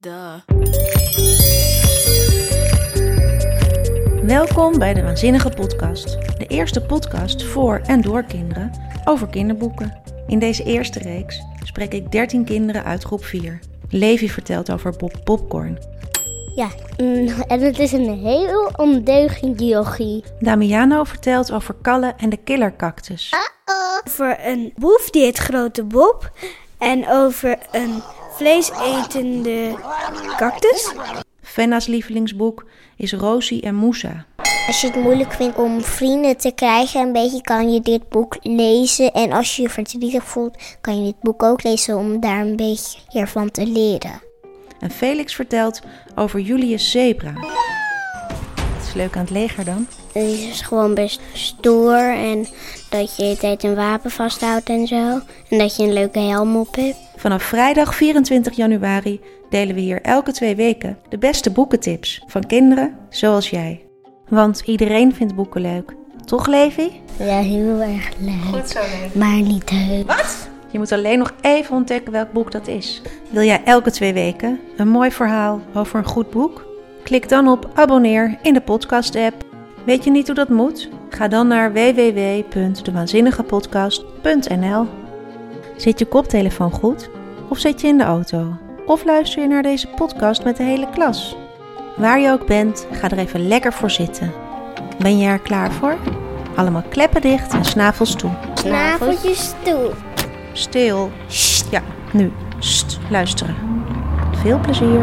Duh. Welkom bij de Waanzinnige Podcast. De eerste podcast voor en door kinderen over kinderboeken. In deze eerste reeks spreek ik 13 kinderen uit groep 4. Levi vertelt over Bob Popcorn. Ja, mm, en het is een heel ondeugend yogi. Damiano vertelt over Kalle en de killercactus. over een boef die heet Grote Bob. En over een vleesetende cactus. Fenna's lievelingsboek is Rosie en Moussa. Als je het moeilijk vindt om vrienden te krijgen, een beetje kan je dit boek lezen. En als je je verdrietig voelt, kan je dit boek ook lezen om daar een beetje hiervan te leren. En Felix vertelt over Julius Zebra. Wat is leuk aan het leger dan? Het is gewoon best stoer en dat je de hele tijd een wapen vasthoudt en zo. En dat je een leuke helm op hebt. Vanaf vrijdag 24 januari delen we hier elke twee weken de beste boekentips van kinderen zoals jij. Want iedereen vindt boeken leuk. Toch, Levi? Ja, heel erg leuk. Maar niet heus. Je moet alleen nog even ontdekken welk boek dat is. Wil jij elke twee weken een mooi verhaal over een goed boek? Klik dan op abonneer in de podcast-app. Weet je niet hoe dat moet? Ga dan naar www.dewaanzinnigepodcast.nl. Zit je koptelefoon goed? Of zit je in de auto? Of luister je naar deze podcast met de hele klas? Waar je ook bent, ga er even lekker voor zitten. Ben je er klaar voor? Allemaal kleppen dicht en snavels toe. Snaveltjes toe. Stil. Ja, nu. Sst, luisteren. Veel plezier.